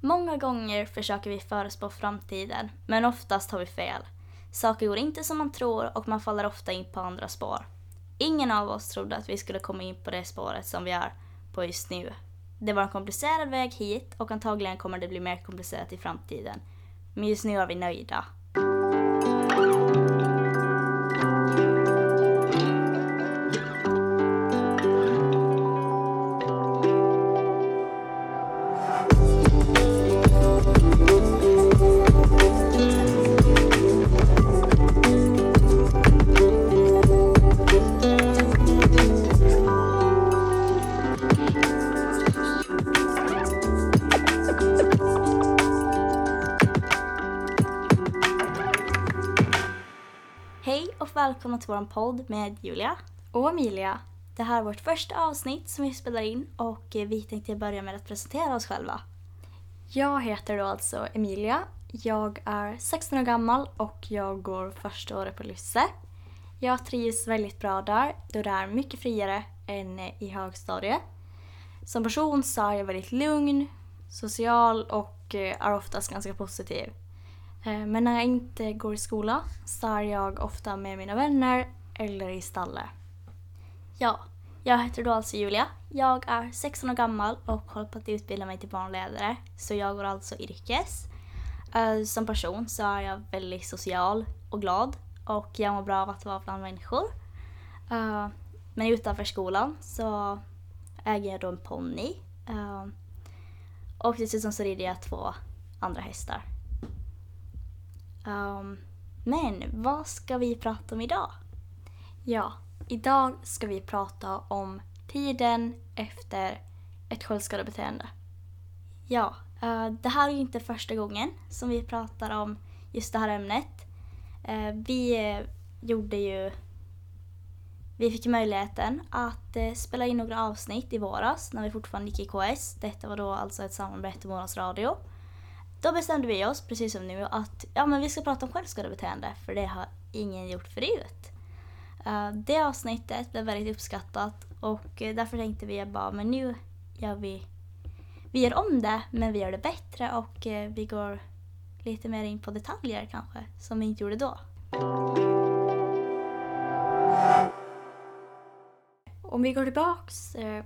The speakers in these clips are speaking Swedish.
Många gånger försöker vi förespå framtiden, men oftast har vi fel. Saker går inte som man tror och man faller ofta in på andra spår. Ingen av oss trodde att vi skulle komma in på det spåret som vi är på just nu. Det var en komplicerad väg hit och antagligen kommer det bli mer komplicerat i framtiden. Men just nu är vi nöjda. Vår podd med Julia. Och Emilia. Det här är vårt första avsnitt som vi spelar in och eh, vi tänkte börja med att presentera oss själva. Jag heter då alltså Emilia. Jag är 16 år gammal och jag går första året på Lysse. Jag trivs väldigt bra där då det är mycket friare än eh, i högstadiet. Som person så är jag väldigt lugn, social och eh, är oftast ganska positiv. Eh, men när jag inte går i skola så är jag ofta med mina vänner eller i stallet. Ja, jag heter då alltså Julia. Jag är 16 år gammal och håller på att utbilda mig till barnledare. Så jag går alltså yrkes. Eh, som person så är jag väldigt social och glad och jag mår bra av att vara bland människor. Eh, men utanför skolan så äger jag då en ponny. Och dessutom så rider jag två andra hästar. Um, men vad ska vi prata om idag? Ja, idag ska vi prata om tiden efter ett självskadebeteende. Ja, uh, det här är ju inte första gången som vi pratar om just det här ämnet. Uh, vi uh, gjorde ju... Vi fick möjligheten att spela in några avsnitt i våras när vi fortfarande gick i KS. Detta var då alltså ett samarbete med Månads Radio. Då bestämde vi oss, precis som nu, att ja, men vi ska prata om självskadebeteende för det har ingen gjort förut. Eh, det avsnittet blev väldigt uppskattat och därför tänkte vi bara, men nu gör vi vi gör om det, men vi gör det bättre och eh, vi går lite mer in på detaljer kanske, som vi inte gjorde då. Om vi går tillbaks eh,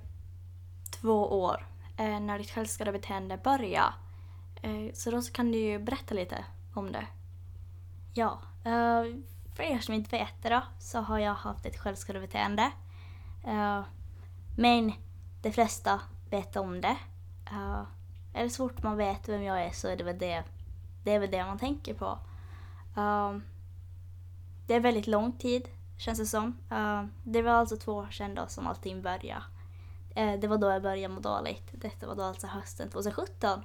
två år eh, när ditt självskadebeteende började. Eh, så då så kan du ju berätta lite om det. Ja, eh, för er som inte vet det då, så har jag haft ett självskadebeteende. Eh, men de flesta vet om det. Eller så fort man vet vem jag är så är det väl det, det, är väl det man tänker på. Det är väldigt lång tid, känns det som. Det var alltså två år sedan då som allting började. Det var då jag började må dåligt. Detta var då alltså hösten 2017.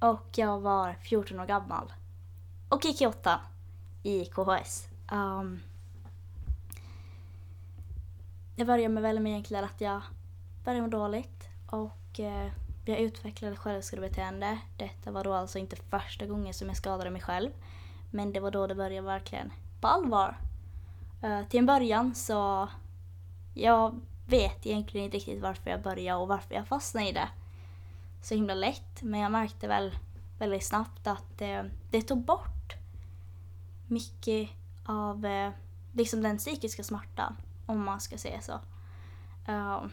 Och jag var 14 år gammal. Och gick i åttan i KHS. Um, ehm, det började med väl med egentligen att jag började må dåligt och eh, jag utvecklade självskadebeteende. Detta var då alltså inte första gången som jag skadade mig själv. Men det var då det började verkligen på allvar. Uh, till en början så jag vet egentligen inte riktigt varför jag började och varför jag fastnade i det så himla lätt. Men jag märkte väl väldigt snabbt att eh, det tog bort mycket av eh, liksom den psykiska smärtan, om man ska säga så. Uh,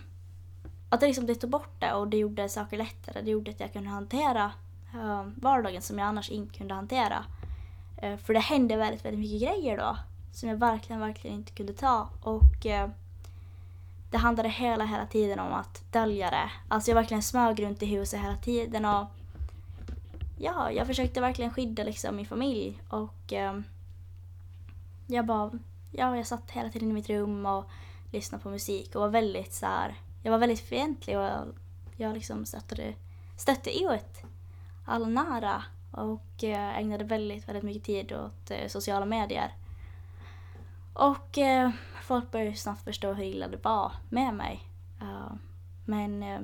att det, liksom, det tog bort det och det gjorde saker lättare. Det gjorde att jag kunde hantera uh, vardagen som jag annars inte kunde hantera. Uh, för det hände väldigt, väldigt mycket grejer då som jag verkligen, verkligen inte kunde ta. Och eh, det handlade hela, hela tiden om att dölja det. Alltså jag verkligen smög runt i huset hela tiden och ja, jag försökte verkligen skydda liksom min familj och eh, jag bara, ja, jag satt hela tiden i mitt rum och lyssnade på musik och var väldigt så här, jag var väldigt fientlig och jag, jag liksom stötte, stötte ut alla nära och eh, ägnade väldigt, väldigt mycket tid åt eh, sociala medier. Och eh, folk började snabbt förstå hur illa det var med mig. Uh, men uh,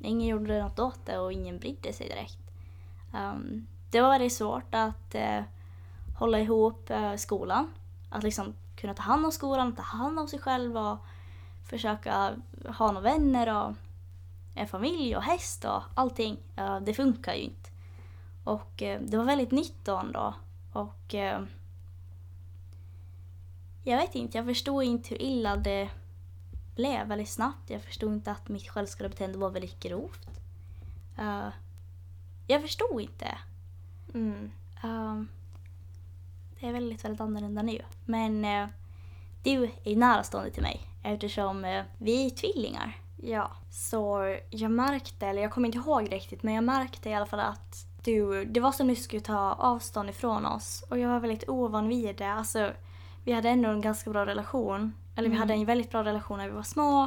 ingen gjorde något åt det och ingen brydde sig direkt. Um, det var väldigt svårt att uh, hålla ihop eh, skolan. Att liksom kunna ta hand om skolan, ta hand om sig själv och försöka ha några vänner och en familj och häst och allting. det funkar ju inte. Och det var väldigt nytt då ändå. Och jag vet inte, jag förstod inte hur illa det blev väldigt snabbt. Jag förstod inte att mitt självskadebeteende var väldigt grovt. Uh, jag förstod inte. Mm. Um, det är väldigt, väldigt annorlunda nu. Men uh, du är närstående till mig eftersom uh, vi är tvillingar. Ja, så jag märkte, eller jag kommer inte ihåg riktigt, men jag märkte i alla fall att du, det var som du skulle ta avstånd ifrån oss och jag var väldigt ovan vid det. Alltså, vi hade ändå en ganska bra relation. Eller vi hade Mm. en väldigt bra relation när vi var små.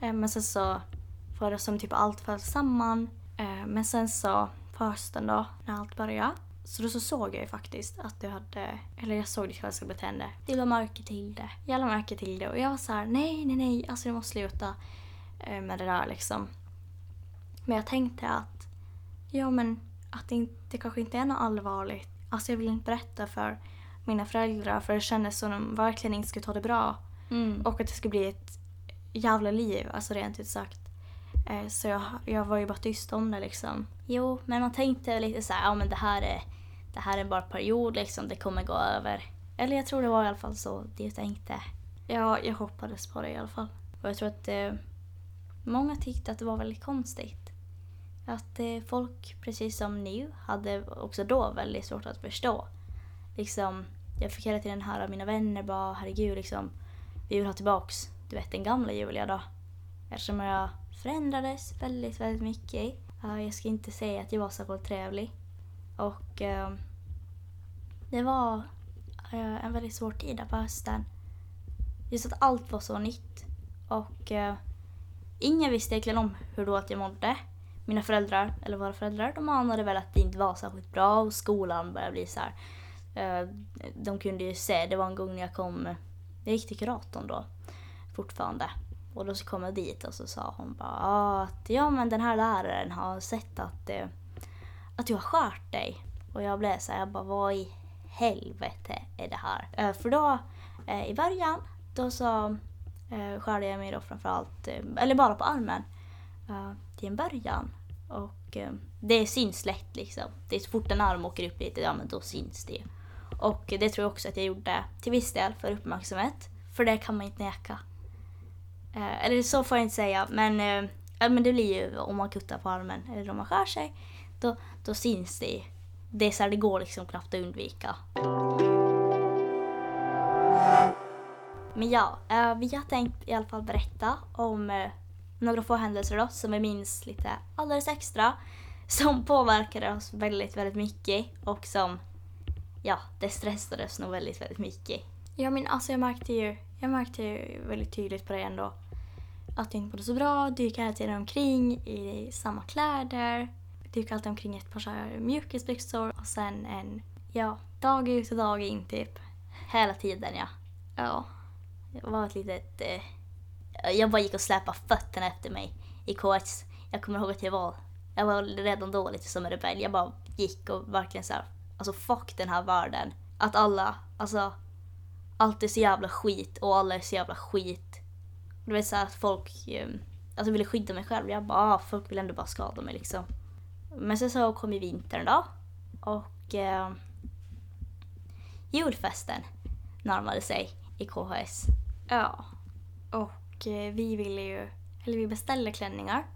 Eh, Men sen så var det som typ allt föll samman. Eh, Men sen så på hösten då, när allt började. Så då så såg jag ju faktiskt att du hade, eller jag såg ditt självskadebeteende. Du la märke till det. Jag lade märke till det och jag var så här: nej, nej, nej, alltså du måste sluta eh, med det där liksom. Men jag tänkte att, ja men att det, inte, det kanske inte är något allvarligt. Alltså jag vill inte berätta för mina föräldrar för det kändes som de verkligen inte skulle ta det bra. Mm. Och att det skulle bli ett jävla liv, alltså rent ut sagt. Eh, så jag, jag var ju bara tyst om det liksom. Jo, men man tänkte lite så här, ja men det här är, det här är bara en period liksom, det kommer gå över. Eller jag tror det var i alla fall så det tänkte. Ja, jag hoppades på det i alla fall. Och jag tror att eh, många tyckte att det var väldigt konstigt. Att eh, folk, precis som nu, hade också då väldigt svårt att förstå. Liksom, jag fick hela tiden höra av mina vänner bara, herregud liksom, vi vill ha tillbaks, du vet den gamla Julia då. Eftersom jag förändrades väldigt, väldigt mycket. Jag ska inte säga att jag var särskilt trevlig. Och eh, det var eh, en väldigt svår tid där på hösten. Just att allt var så nytt. Och eh, ingen visste egentligen om hur dåligt jag mådde. Mina föräldrar, eller våra föräldrar, de anade väl att det inte var särskilt bra och skolan började bli så här. Eh, de kunde ju se, det var en gång när jag kom, jag gick till kuratorn då fortfarande. Och då så kom jag dit och så sa hon bara att ja men den här läraren har sett att, eh, att du har skört dig. Och jag blev så här, jag bara vad i helvete är det här? Eh, för då i början då så skärde jag mig då framförallt, eller bara på armen till en början. Och det syns lätt liksom. Det är så fort en arm åker upp lite, ja men då syns det ju. Och det tror jag också att jag gjorde till viss del för uppmärksamhet. För det kan man inte neka. Eh, eller så får jag inte säga, men, eh, men det blir ju om man kuttar på armen eller om man skär sig. Då, då syns det. Det är så här, det går liksom knappt att undvika. Men ja, eh, vi har tänkt i alla fall berätta om eh, några få händelser då som vi minns lite alldeles extra. Som påverkade oss väldigt, väldigt mycket och som, ja, det stressades nog väldigt, väldigt mycket. Ja men alltså jag märkte ju, jag märkte ju väldigt tydligt på dig ändå att du inte mådde så bra. Du gick hela tiden omkring i samma kläder. Du gick alltid omkring i ett par såhär mjukisbyxor och sen en, ja, dag ut och dag in typ. Hela tiden ja. Ja. Det var ett litet... Eh, jag bara gick och släpade fötterna efter mig i KX. Jag kommer ihåg att jag var... Jag var redan då lite som en rebell. Jag bara gick och verkligen så här, Alltså fuck den här världen. Att alla, alltså... Allt är så jävla skit och alla är så jävla skit. Du vet såhär att folk... Eh, alltså ville skydda mig själv. Jag bara, ah, folk vill ändå bara skada mig liksom. Men sen så kom ju vintern då. Och... Eh, julfesten närmade sig i KHS. Ja. Och eh, vi ville ju, eller vi beställde klänningar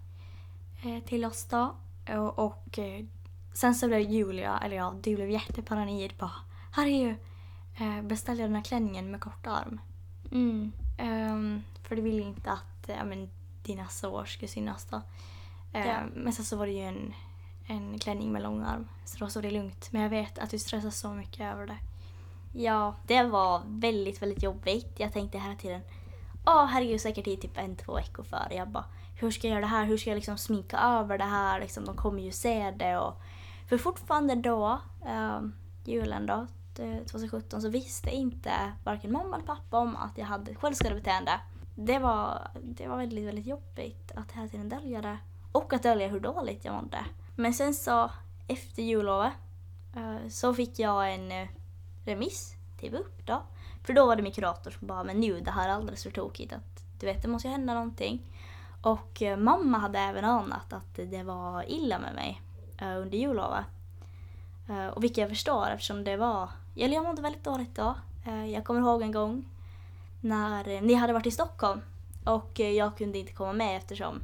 eh, till oss då. Och, och eh, sen så blev Julia, eller ja, du blev jätteparanoid är ju, eh, beställde den här klänningen med kort arm. Mm. Ehm, för du ville inte att ja, men, dina sår skulle synas då. Ehm, Ja. Men sen så var det ju en, en klänning med lång arm. Så då så det lugnt. Men jag vet att du stressar så mycket över det. Ja, det var väldigt, väldigt jobbigt. Jag tänkte hela tiden, åh herregud säkert i typ en, två veckor före. Jag bara, hur ska jag göra det här? Hur ska jag liksom sminka över det här? Liksom, de kommer ju se det. Och... För fortfarande då, eh, julen då, 2017, så visste inte varken mamma eller pappa om att jag hade självskadebeteende. Det var, det var väldigt, väldigt jobbigt att hela tiden dölja det. Och att dölja hur dåligt jag mådde. Men sen så, efter jullovet, eh, så fick jag en eh, remiss till BUP då. För då var det min kurator som bara, men nu det här är alldeles för tokigt. Att, du vet, det måste ju hända någonting. Och eh, mamma hade även anat att det var illa med mig eh, under jullovet. Eh, och vilket jag förstår eftersom det var, eller jag mådde väldigt dåligt då. Eh, jag kommer ihåg en gång när ni hade varit i Stockholm och jag kunde inte komma med eftersom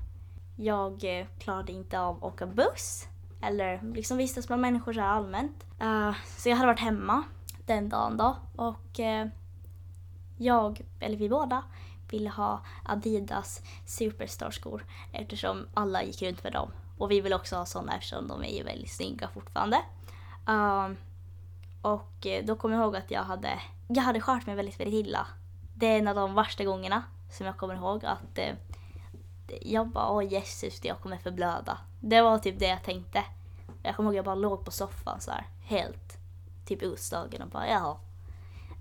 jag eh, klarade inte av att åka buss eller liksom vistas bland människor så här allmänt. Eh, så jag hade varit hemma den dagen då och jag, eller vi båda, ville ha Adidas Superstar-skor eftersom alla gick runt med dem. Och vi vill också ha sådana eftersom de är ju väldigt snygga fortfarande. Um, och eh, då kommer jag ihåg att jag hade, jag hade skört mig väldigt, väldigt illa. Det är en av de värsta gångerna som jag kommer ihåg att eh, jag bara åh Jesus, jag kommer förblöda. Det var typ det jag tänkte. Jag kommer ihåg att jag bara låg på soffan så här, helt typ utslagen och bara jaha.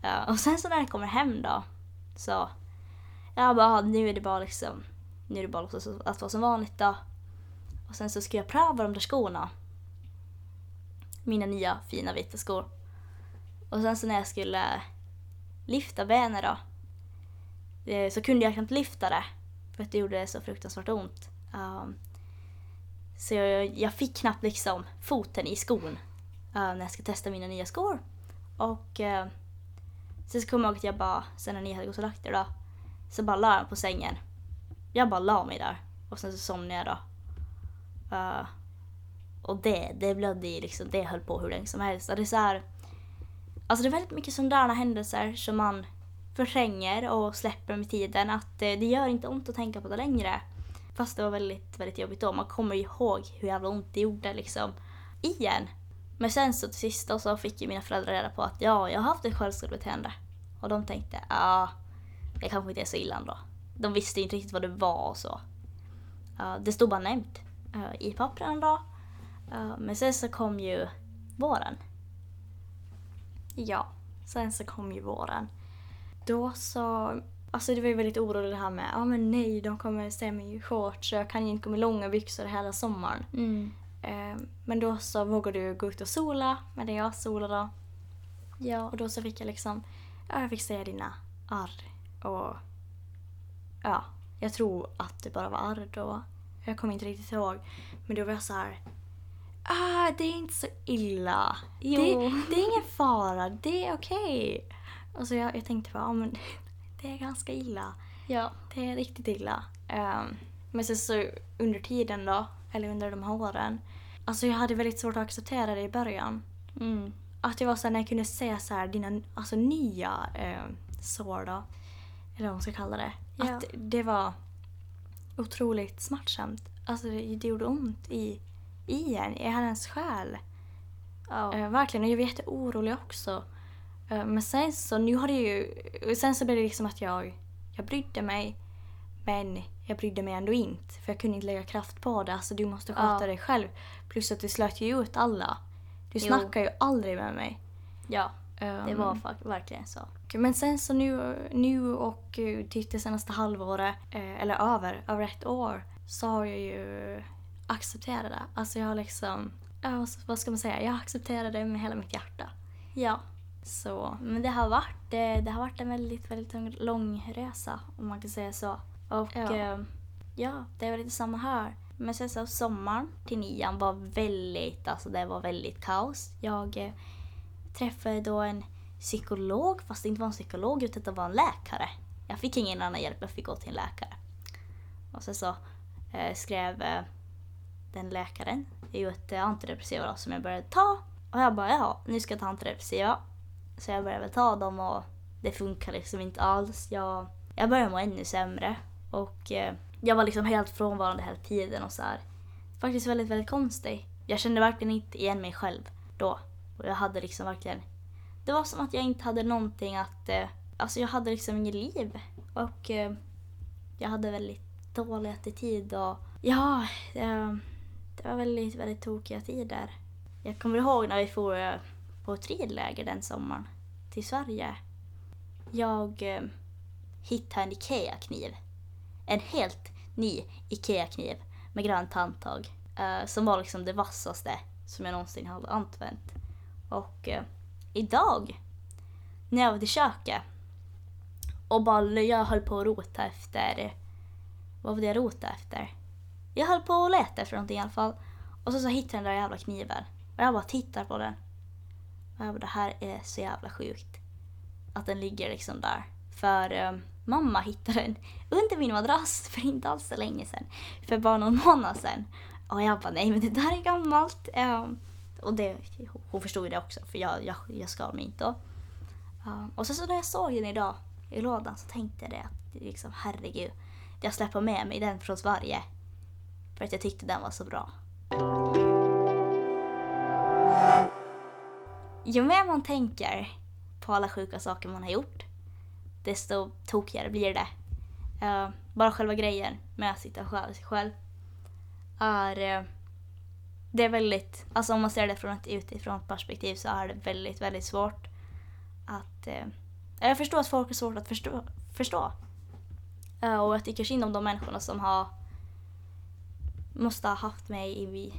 Uh, och sen så när jag kommer hem då så jag bara nu är det bara liksom nu är det bara att vara som vanligt då. Och sen så ska jag pröva de där skorna. Mina nya fina vita skor. Och sen så när jag skulle lyfta benet då eh, så kunde jag knappt lyfta det för att det gjorde så fruktansvärt ont. Um, så jag, jag fick knappt liksom foten i skon uh, när jag ska testa mina nya skor. Och eh, uh, sen så kommer jag ihåg att jag bara, sen när ni hade gått och lagt er då, så bara la jag mig på sängen. Jag bara la mig där och sen så somnade jag då. Uh, och det, det blödde ju liksom, det höll på hur länge som helst. Och det är så här, alltså det är väldigt mycket sådana händelser som man förtränger och släpper med tiden. Att eh, det gör inte ont att tänka på det längre. Fast det var väldigt, väldigt jobbigt då. Man kommer ju ihåg hur jävla ont det gjorde liksom. Igen. Men sen så till sist så fick ju mina föräldrar reda på att ja, jag har haft ett självskadebeteende. Och de tänkte, ja, ah, det kanske inte är så illa ändå. De visste inte riktigt vad det var och så. Uh, det stod bara nämnt i pappren då. Ja, men sen så kom ju våren. Ja, sen så kom ju våren. Då så, alltså det var ju väldigt oroligt det här med, ja men nej de kommer se mig i shorts så jag kan ju inte gå med långa byxor hela sommaren. Mm. Eh, Men då så vågade du gå ut och sola med det jag solade. Ja. Och då så fick jag liksom, ja jag fick se dina arr och ja, jag tror att det bara var arr då. Jag kommer inte riktigt ihåg. Men då var jag så här. Ah, det är inte så illa. Det, det är ingen fara, det är okej. Och så jag, jag tänkte bara, ja men det är ganska illa. Ja. Det är riktigt illa. Ehm, men sen så under tiden då, eller under de här åren. Alltså jag hade väldigt svårt att acceptera det i början. Mm. Att jag var såhär när jag kunde se så här dina alltså, nya eh, sår då. Eller vad man ska kalla det. Ja. Att det var otroligt smärtsamt. Alltså det, det gjorde ont i, i en, i hennes själ. Ja. Eh, verkligen, och jag var jätteorolig också. Eh, men sen så, nu har det ju... Sen så blev det liksom att jag, jag brydde mig. Men jag brydde mig ändå inte. För jag kunde inte lägga kraft på det. Alltså du måste sköta Ja. dig själv. Plus att du slöt ju ut alla. Du Jo. snackar ju aldrig med mig. ja. Det Ehm, var fak- verkligen så. Men sen så nu, nu och typ det senaste halvåret, eh, eller över, över ett år, så har jag ju accepterat det. Alltså jag har liksom, vad- ska man säga, jag accepterar det med hela mitt hjärta. Ja. Så, Men det har varit, det, har varit en väldigt, väldigt lång, resa om man kan säga så. Och Ja. ja, ja det var lite samma här. Men sen så sommaren till nian var väldigt, alltså det var väldigt kaos. Jag eh, träffade då en psykolog, fast det inte var en psykolog utan det var en läkare. Jag fick ingen annan hjälp, jag fick gå till en läkare. Och sen så eh, skrev eh, den läkaren ut eh, antidepressiva då, som jag började ta. Och jag bara, jaha, nu ska jag ta antidepressiva. Så jag började väl ta dem och det funkar liksom inte alls. Jag, jag började må ännu sämre. Och eh, jag var liksom helt frånvarande hela tiden och så här. Faktiskt väldigt, väldigt konstig. Jag kände verkligen inte igen mig själv då. Och jag hade liksom verkligen... Det var som att jag inte hade någonting att... Eh, alltså jag hade liksom inget liv. Och eh, jag hade väldigt dålig attityd och... Ja, eh, det var väldigt, väldigt tokiga tider. Jag kommer ihåg när vi for eh, på ett ridläger den sommaren till Sverige. Jag eh, hittade en IKEA-kniv. En helt ny IKEA-kniv med grönt handtag. Eh, som var liksom det vassaste som jag någonsin hade använt. Och eh, idag, när jag var i köket och bara jag höll på att rota efter... Vad var det jag rotade efter? Jag höll på att leta efter någonting i alla fall. Och så, så hittade jag den där jävla kniven. Och jag bara tittar på den. Och jag bara, det här är så jävla sjukt. Att den ligger liksom där. För eh, mamma hittade den under min madrass för inte alls så länge sedan. För bara någon månad sedan. Och jag bara, nej men det där är gammalt. Um, och det, hon förstod ju det också för jag, jag, jag skar mig inte. Um, och så, så när jag såg den idag i lådan så tänkte jag det att liksom, herregud. Jag släpper med mig den från Sverige. För att jag tyckte den var så bra. Ju mer man tänker på alla sjuka saker man har gjort, desto tokigare blir det. Uh, bara själva grejen med att sitta själv, själv är... Uh, det är väldigt, alltså om man ser det från ett utifrån perspektiv så är det väldigt, väldigt svårt att... Uh, jag förstår att folk är svårt att förstå. förstå. och jag tycker synd om de människorna som har måste ha haft mig i,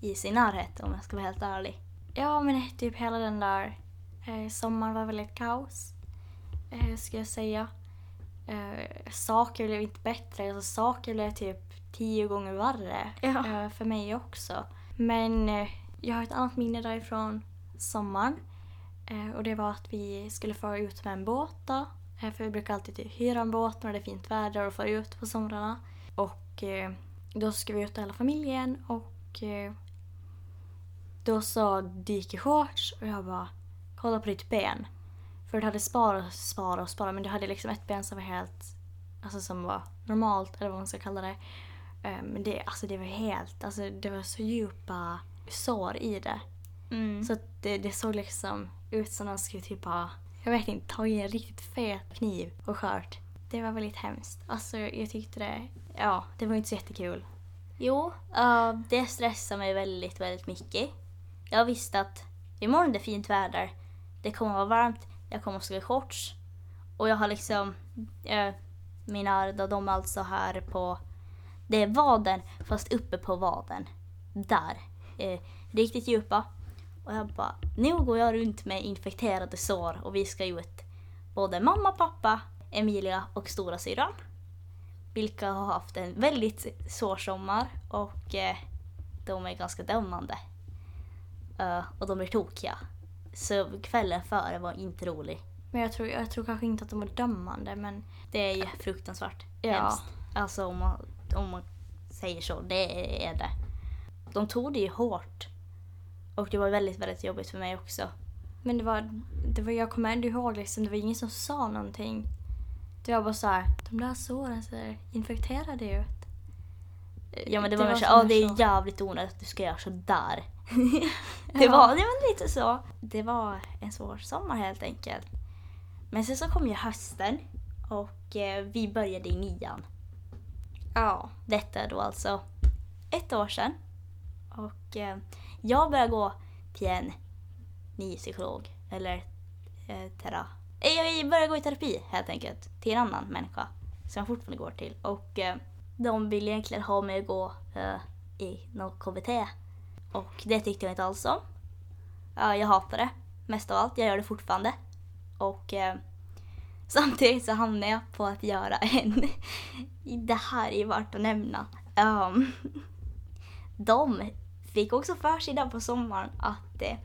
i sin närhet om jag ska vara helt ärlig. Ja, men typ hela den där eh, sommaren var väldigt kaos, eh, ska jag säga. Eh, saker blev inte bättre, alltså, saker blev typ tio gånger värre ja. eh, för mig också. Men eh, jag har ett annat minne därifrån sommaren. Eh, och det var att vi skulle få ut med en båt då. Eh, för vi brukar alltid hyra en båt när det är fint väder och få ut på somrarna. Och eh, då ska vi ut hela familjen och eh, då sa Dike shorts och jag bara kolla på ditt ben. För det hade sparat och sparat och sparat men du hade liksom ett ben som var helt, alltså som var normalt eller vad man ska kalla det. Eh, men det, alltså det var helt, alltså det var så djupa sår i det. Mm. Så det, det såg liksom ut som någon skulle typ ha, jag vet inte, tagit en riktigt fet kniv och skört. Det var väldigt hemskt. Alltså jag tyckte det, ja, det var inte så jättekul. Jo, uh, det stressar mig väldigt, väldigt mycket. Jag visste att imorgon är det fint väder. Det kommer att vara varmt. Jag kommer att i shorts. Och jag har liksom, uh, mina de är alltså här på, det är vaden fast uppe på vaden. Där. Uh, riktigt djupa. Och jag bara, nu går jag runt med infekterade sår och vi ska ut. Både mamma, pappa, Emilia och stora syran vilka har haft en väldigt svår sommar och eh, de är ganska dömande. Uh, och de är tokiga. Så kvällen före var inte rolig. Men jag tror, jag tror kanske inte att de är dömande men... Det är ju fruktansvärt ja. hemskt. Alltså om man, om man säger så, det är det. De tog det ju hårt. Och det var väldigt, väldigt jobbigt för mig också. Men det var, det var jag kommer ändå ihåg liksom, det var ingen som sa någonting. Det var bara såhär, de där såren ser infekterade ut. Ja men det, det var mer såhär, det är jävligt onödigt att du ska göra sådär. det, ja. var, det var lite så. Det var en svår sommar helt enkelt. Men sen så kom ju hösten och eh, vi började i nian. Ja. Detta är då alltså ett år sedan. Och eh, jag började gå till en ny psykolog, eller eh, tera, eh, jag började gå i terapi helt enkelt till en annan människa som jag fortfarande går till. Och eh, de vill egentligen ha mig att gå eh, i något KBT. Och det tyckte jag inte alls om. Ja, jag hatar det mest av allt. Jag gör det fortfarande. Och eh, samtidigt så hamnade jag på att göra en... det här är värt att nämna. Um, de fick också för sig där på sommaren att eh,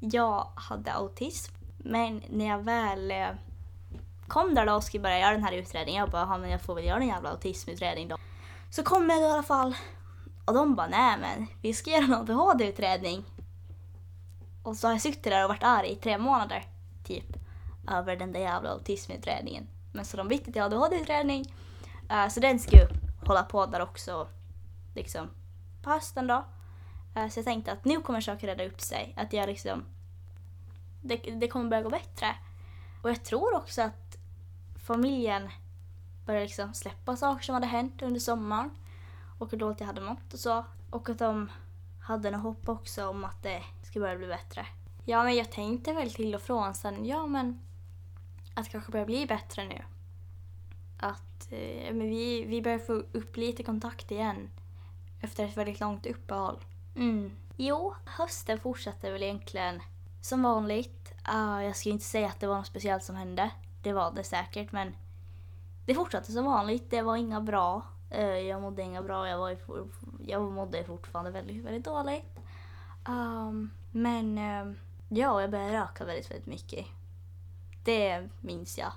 jag hade autism men när jag väl eh, kom där då och skulle börja göra den här utredningen, jag bara, men jag får väl göra en jävla autismutredning då. Så kom jag då i alla fall. Och de bara, nej men vi ska göra en ADHD-utredning. Och så har jag suttit där och varit arg i tre månader, typ, över den där jävla autismutredningen. Men så de bytte till ADHD-utredning. Uh, eh, så den ska ju hålla på där också, liksom, på hösten då. Uh, så jag tänkte att nu kommer saker reda upp sig. Att jag liksom det, det kommer börja gå bättre. Och jag tror också att familjen började liksom släppa saker som hade hänt under sommaren och hur dåligt jag hade mått och så. Och att de hade något hopp också om att det skulle börja bli bättre. Ja, men jag tänkte väl till och från sen, ja men att det kanske börjar bli bättre nu. Att eh, men vi, vi börjar få upp lite kontakt igen efter ett väldigt långt uppehåll. Mm. Jo, hösten fortsatte väl egentligen som vanligt. Uh, jag ska inte säga att det var något speciellt som hände. Det var det säkert men det fortsatte som vanligt. Det var inga bra. Uh, jag mådde inga bra. Jag, var, jag mådde fortfarande väldigt, väldigt dåligt. Um, men uh, Ja, jag började röka väldigt, väldigt mycket. Det minns jag.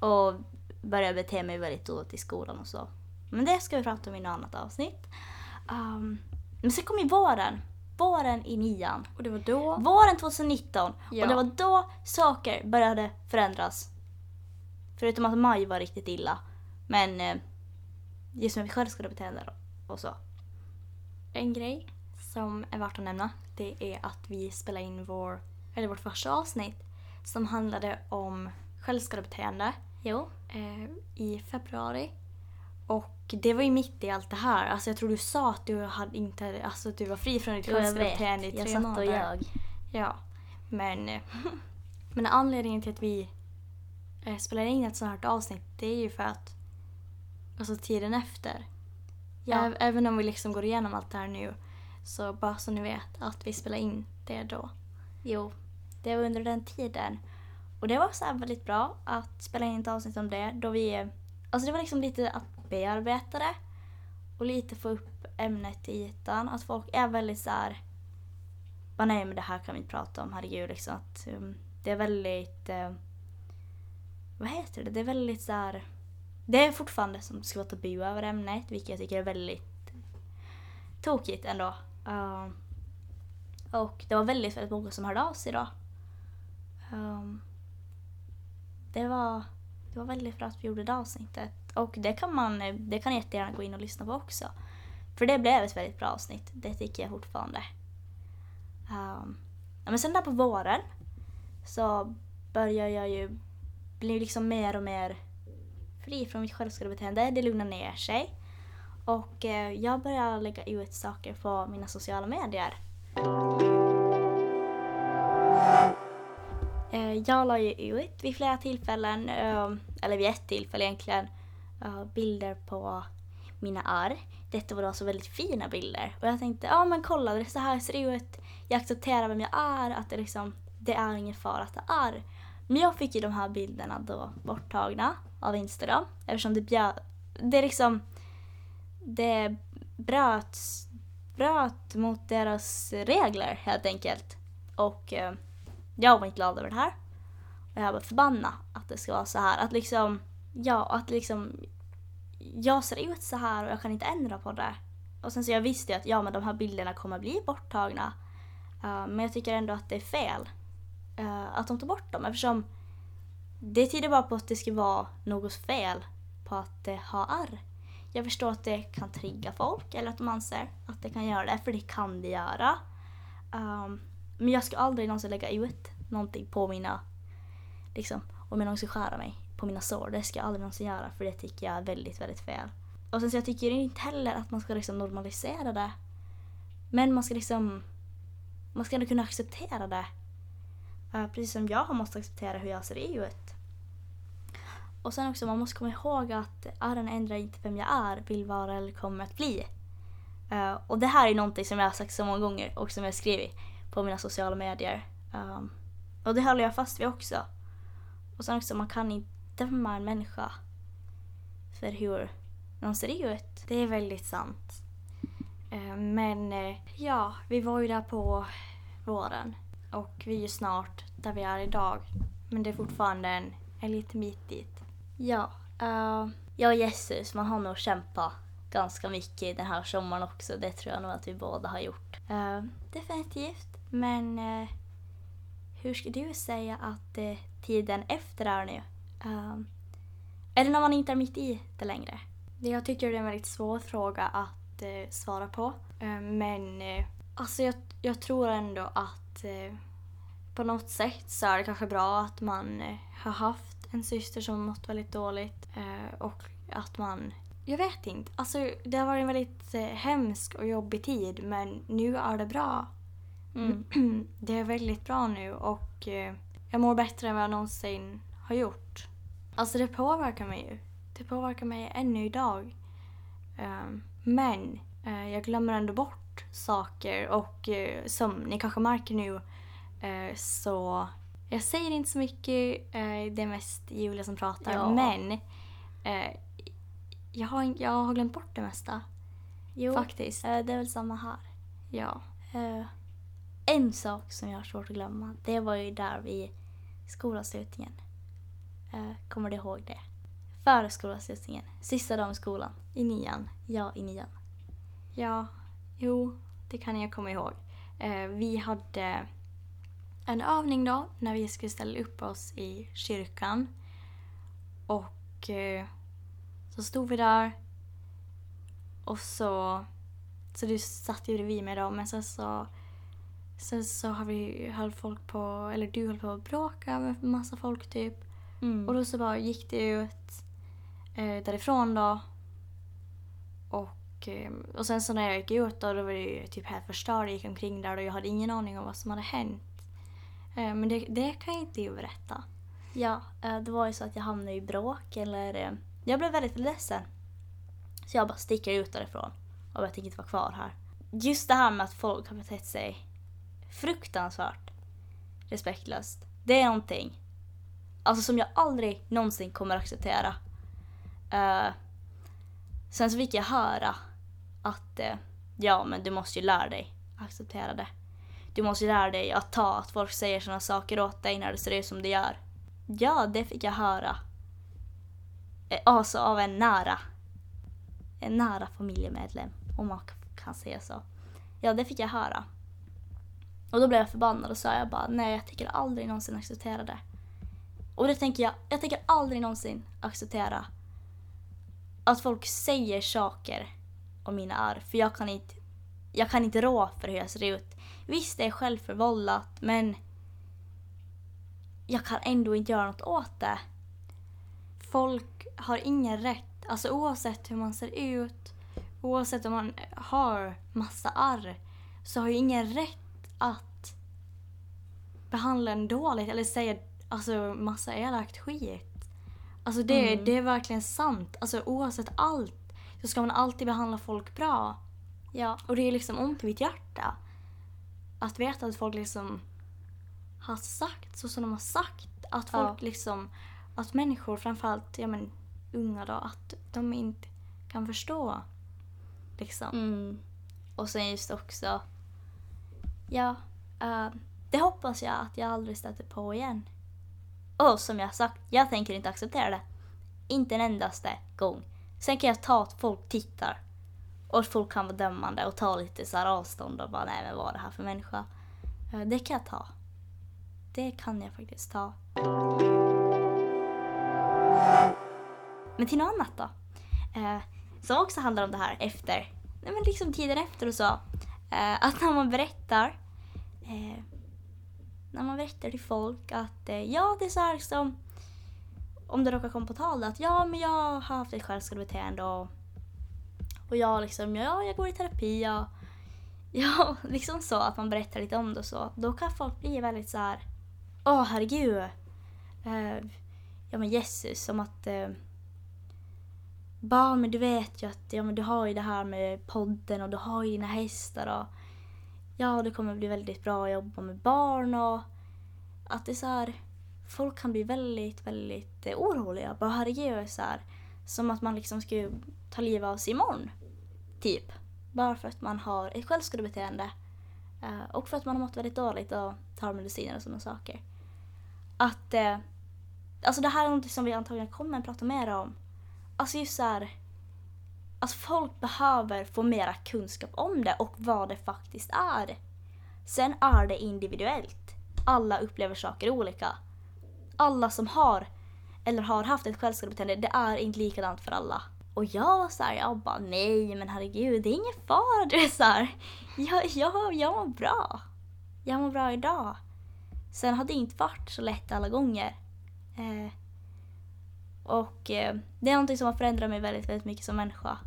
Och började bete mig väldigt dåligt i skolan och så. Men det ska vi prata om i något annat avsnitt. Um, men sen kom ju våren. Våren i nian. Och det var då... Våren 2019. Ja. Och det var då saker började förändras. Förutom att maj var riktigt illa. Men eh, just med självskadebeteende och så. En grej som är värt att nämna det är att vi spelade in vår, eller vårt första avsnitt som handlade om självskadebeteende Jo. eh, i februari. Och det var ju mitt i allt det här. Alltså jag tror du sa att du hade inte, alltså att du var fri från ditt jag självskadebeteende i vet. Jag tre satt och månader. ljög. Ja. Men, men anledningen till att vi eh, spelar in ett sånt här avsnitt det är ju för att alltså tiden efter. Ja. Äv- Även om vi liksom går igenom allt det här nu så bara så ni vet att vi spelar in det då. Jo, det var under den tiden. Och det var så här väldigt bra att spela in ett avsnitt om det. Då vi, alltså det var liksom lite att bearbeta det och lite få upp ämnet till ytan. Att folk är väldigt så här. "Bara, nej men det här kan vi inte prata om, herregud. Liksom. Att, um, det är väldigt, uh, vad heter det? Det är väldigt så här. Det är fortfarande som ska vara tabu över ämnet, vilket jag tycker är väldigt tokigt ändå. Uh, och det var väldigt, väldigt många som hörde av sig då. Um, det, var, det var väldigt bra att vi gjorde det avsnittet. Och det kan man det kan jättegärna gå in och lyssna på också. För det blev ett väldigt bra avsnitt. Det tycker jag fortfarande. Um, ja, men sen där på våren så börjar jag ju bli liksom mer och mer fri från mitt självskadebeteende. Det lugnar ner sig. Och eh, jag börjar lägga ut saker på mina sociala medier. Jag la ju ut vid flera tillfällen, ehm, eller vid ett tillfälle egentligen, eh, bilder på mina arr. Detta var då så väldigt fina bilder. Och jag tänkte, ja men kolla, det är så här ser det ut. Jag accepterar vem jag är, att det liksom, det är ingen fara att det är. Men jag fick ju de här bilderna då borttagna av Instagram eftersom det bjöd, det liksom, det bröt, bröt mot deras regler helt enkelt. Och eh, jag var inte glad över det här behöva förbanna att det ska vara så här. Att liksom, ja, att liksom, jag ser ut så här och jag kan inte ändra på det. Och sen så jag visste ju att ja, men de här bilderna kommer bli borttagna. Uh, men jag tycker ändå att det är fel uh, att de tar bort dem eftersom det tyder bara på att det ska vara något fel på att det har arr. Jag förstår att det kan trigga folk eller att de anser att det kan göra det, för det kan det göra. Um, men jag ska aldrig någonsin lägga ut någonting på mina, liksom, om jag någonsin skära mig på mina sår. Det ska jag aldrig någonsin göra för det tycker jag är väldigt, väldigt fel. Och sen så jag tycker inte heller att man ska liksom normalisera det. Men man ska liksom, man ska ändå kunna acceptera det. Uh, precis som jag har måste acceptera hur jag ser ut. Och sen också, man måste komma ihåg att ärren ändrar inte vem jag är, vill vara eller kommer att bli. Uh, och det här är någonting som jag har sagt så många gånger och som jag skrivit på mina sociala medier. Um, och det håller jag fast vid också. Och sen också, man kan inte döma en människa för hur de ser ut. Det är väldigt sant. Eh, men eh, ja, vi var ju där på våren och vi är ju snart där vi är idag. Men det är fortfarande en, en liten bit dit. Ja, eh, uh, jag och Jesus, man har nog kämpat ganska mycket den här sommaren också. Det tror jag nog att vi båda har gjort. Uh, definitivt. Men uh, hur skulle du säga att eh, tiden efter ehm, är nu? Um, eller när man inte är mitt i det längre? Jag tycker det är en väldigt svår fråga att eh, svara på. Eh, men eh, alltså jag, jag tror ändå att eh, på något sätt så är det kanske bra att man eh, har haft en syster som mått väldigt dåligt eh, och att man jag vet inte. Alltså, det har varit en väldigt eh, hemsk och jobbig tid men nu är det bra. Mm. det är väldigt bra nu och eh, jag mår bättre än vad jag någonsin har gjort. Alltså det påverkar mig ju. Det påverkar mig ännu idag. Ehm, men eh, jag glömmer ändå bort saker och eh, som ni kanske märker nu så jag säger inte så mycket. det är mest Julia som pratar. Ja. Men jag, har, jag har glömt bort det mesta. Jo, Faktiskt. det är väl samma här. Ja. Eh, en sak som jag har svårt att glömma, det var ju där vid skolavslutningen. Eh, kommer du ihåg det? Före skolavslutningen, sista dagen i skolan, i nian. Ja, i nian. Ja, jo, det kan jag komma ihåg. Eh, vi hade en övning då när vi skulle ställa upp oss i kyrkan. Och eh, så stod vi där och så, så du satt ju bredvid mig då men sen så Sen så har vi, höll folk på, eller du höll på att bråka med massa folk typ. Mm. Och då så bara gick det ut eh, därifrån då. Och, eh, och sen så när jag gick ut då, då var det ju typ helt förstörd. Jag gick omkring där och jag hade ingen aning om vad som hade hänt. Eh, men det, det kan jag inte berätta. Ja, eh, det var ju så att jag hamnade i bråk eller... eh, Jag blev väldigt ledsen. Så jag bara sticker ut därifrån. Och jag tänker inte vara kvar här. Just det här med att folk har betett sig fruktansvärt respektlöst. Det är någonting alltså som jag aldrig någonsin kommer acceptera. Uh, sen så fick jag höra att uh, ja, men du måste ju lära dig acceptera det. Du måste ju lära dig att ta att folk säger sådana saker åt dig när det ser ut som det gör. Ja, det fick jag höra. Eh, alltså av en nära, en nära familjemedlem, om man kan säga så. Ja, det fick jag höra. Och då blev jag förbannad och sa jag bara nej, jag tänker aldrig någonsin acceptera det. Och det tänker jag, jag tänker aldrig någonsin acceptera att folk säger saker om mina ärr för jag kan inte, jag kan inte rå för hur jag ser ut. Visst, det är självförvållat, men jag kan ändå inte göra något åt det. Folk har ingen rätt, alltså oavsett hur man ser ut, oavsett om man har massa arr, så har ju ingen rätt att behandla en dåligt eller säga alltså, massa elakt skit. Alltså det, Mm. det är verkligen sant. Alltså oavsett allt så ska man alltid behandla folk bra. Ja, Och det är liksom ont i mitt hjärta. Att veta att folk liksom har sagt så som de har sagt. Att folk Ja. liksom, att människor framförallt, ja men unga då, att de inte kan förstå. Liksom. Mm. Och sen just också, ja, uh, det hoppas jag att jag aldrig stöter på igen. Och som jag sagt, jag tänker inte acceptera det. Inte en endaste gång. Sen kan jag ta att folk tittar och att folk kan vara dömande och ta lite så här avstånd och bara nej men vad är det här för människa? Uh, Det kan jag ta. Det kan jag faktiskt ta. Men till något annat då. Eh, som också handlar om det här efter. Nej men liksom tiden efter och så. Eh, att när man berättar. Eh, när man berättar till folk att eh, ja det är så här som. Om det råkar komma på tal att ja men jag har haft ett självskadebeteende och. Och jag liksom, ja jag går i terapi och. Ja, liksom så att man berättar lite om det och så. Då kan folk bli väldigt så här. Åh herregud. Eh, ja men Jesus, som att. Eh, bara, men du vet ju att ja, men du har ju det här med podden och du har ju dina hästar och ja, det kommer bli väldigt bra att jobba med barn och att det är så här, folk kan bli väldigt, väldigt eh, oroliga. Bara herregud, så här, som att man liksom ska ta livet av sig imorgon. Typ. Bara för att man har ett självskadebeteende. Eh, och för att man har mått väldigt dåligt och tar mediciner och sådana saker. Att, eh, alltså det här är något som vi antagligen kommer att prata mer om. Alltså just så här, Alltså folk behöver få mera kunskap om det och vad det faktiskt är. Sen är det individuellt. Alla upplever saker olika. Alla som har eller har haft ett självskadebeteende, det är inte likadant för alla. Och jag var såhär, jag bara nej men herregud det är ingen fara. Du är såhär, jag, jag, jag mår bra. Jag mår bra idag. Sen har det inte varit så lätt alla gånger. Eh, och eh, det är någonting som har förändrat mig väldigt, väldigt mycket som människa.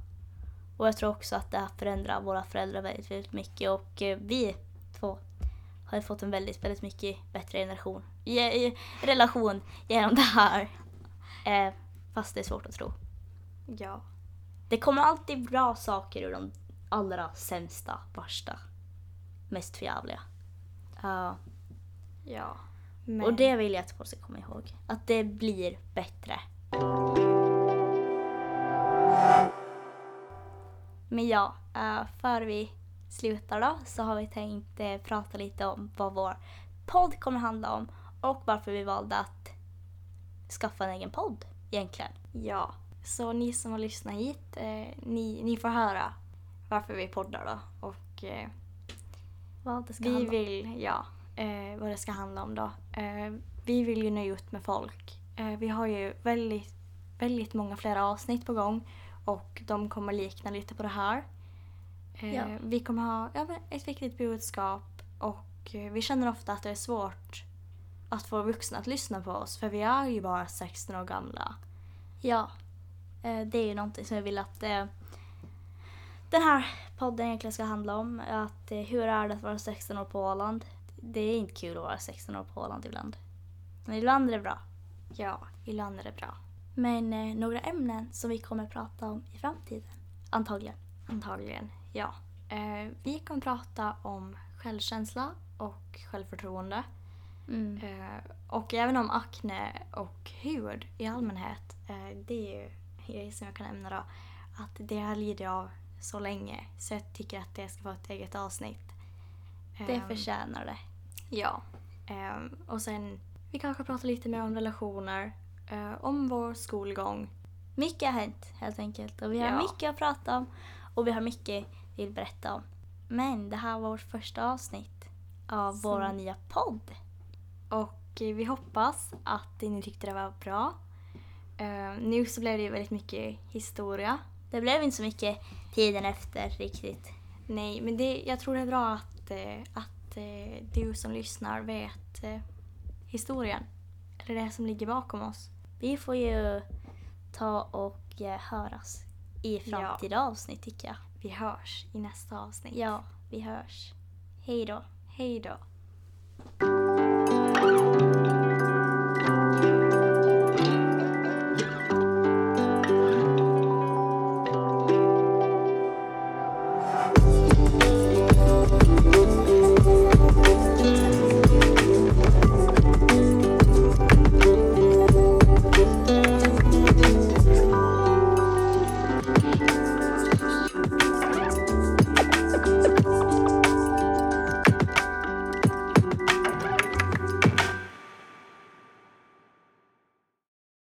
Och jag tror också att det har förändrat våra föräldrar väldigt, väldigt mycket. Och eh, vi två har fått en väldigt, väldigt mycket bättre generation, i, i, relation genom det här. Eh, fast det är svårt att tro. Ja. Det kommer alltid bra saker ur de allra sämsta, värsta, mest förjävliga. Ja. Ja. Men, Och det vill jag att folk ska komma ihåg. Att det blir bättre. Men ja, eh, för vi slutar då så har vi tänkt eh, prata lite om vad vår podd kommer handla om och varför vi valde att skaffa en egen podd egentligen. Ja, så ni som har lyssnat hit, eh, ni, ni får höra varför vi poddar då. Och eh, Vad det ska vi handla om. vill, ja, eh, vad det ska handla om då. Vi vill ju nå ut med folk. Eh, vi har ju väldigt, väldigt många flera avsnitt på gång och de kommer likna lite på det här. Eh, Ja. Vi kommer ha ja, ett viktigt budskap och eh, vi känner ofta att det är svårt att få vuxna att lyssna på oss för vi är ju bara 16 år gamla. Ja, det är ju någonting som jag vill att den här podden egentligen ska handla om. Att hur är det att vara 16 år på Åland? Det är inte kul att vara 16 år på Åland ibland. Men ibland är det bra. Ja, ibland är det bra. Men eh, några ämnen som vi kommer prata om i framtiden. Antagligen. Antagligen, ja. Eh, vi kommer prata om självkänsla och självförtroende. Mm. Eh, och även om akne och hud i allmänhet. Eh, det är ju grejer som jag kan nämna då. Att det har jag lidit av så länge. Så jag tycker att det ska få ett eget avsnitt. Det Ehm, förtjänar det. Ja. Ehm, och sen, vi kanske pratar lite mer om relationer. eh, om vår skolgång. Mycket har hänt helt enkelt. Och vi har Ja. mycket att prata om. Och vi har mycket vi vill berätta om. Men det här var vårt första avsnitt av Som- vår nya podd. Och vi hoppas att ni tyckte det var bra. Eh, nu så blev det ju väldigt mycket historia. Det blev inte så mycket tiden efter riktigt. Nej, men det, jag tror det är bra att, eh, att eh, du som lyssnar vet eh, historien. Eller det som ligger bakom oss. Vi får ju ta och eh, höras i framtida avsnitt tycker jag. Vi hörs i nästa avsnitt. Ja, vi hörs. Hej då. Hej då.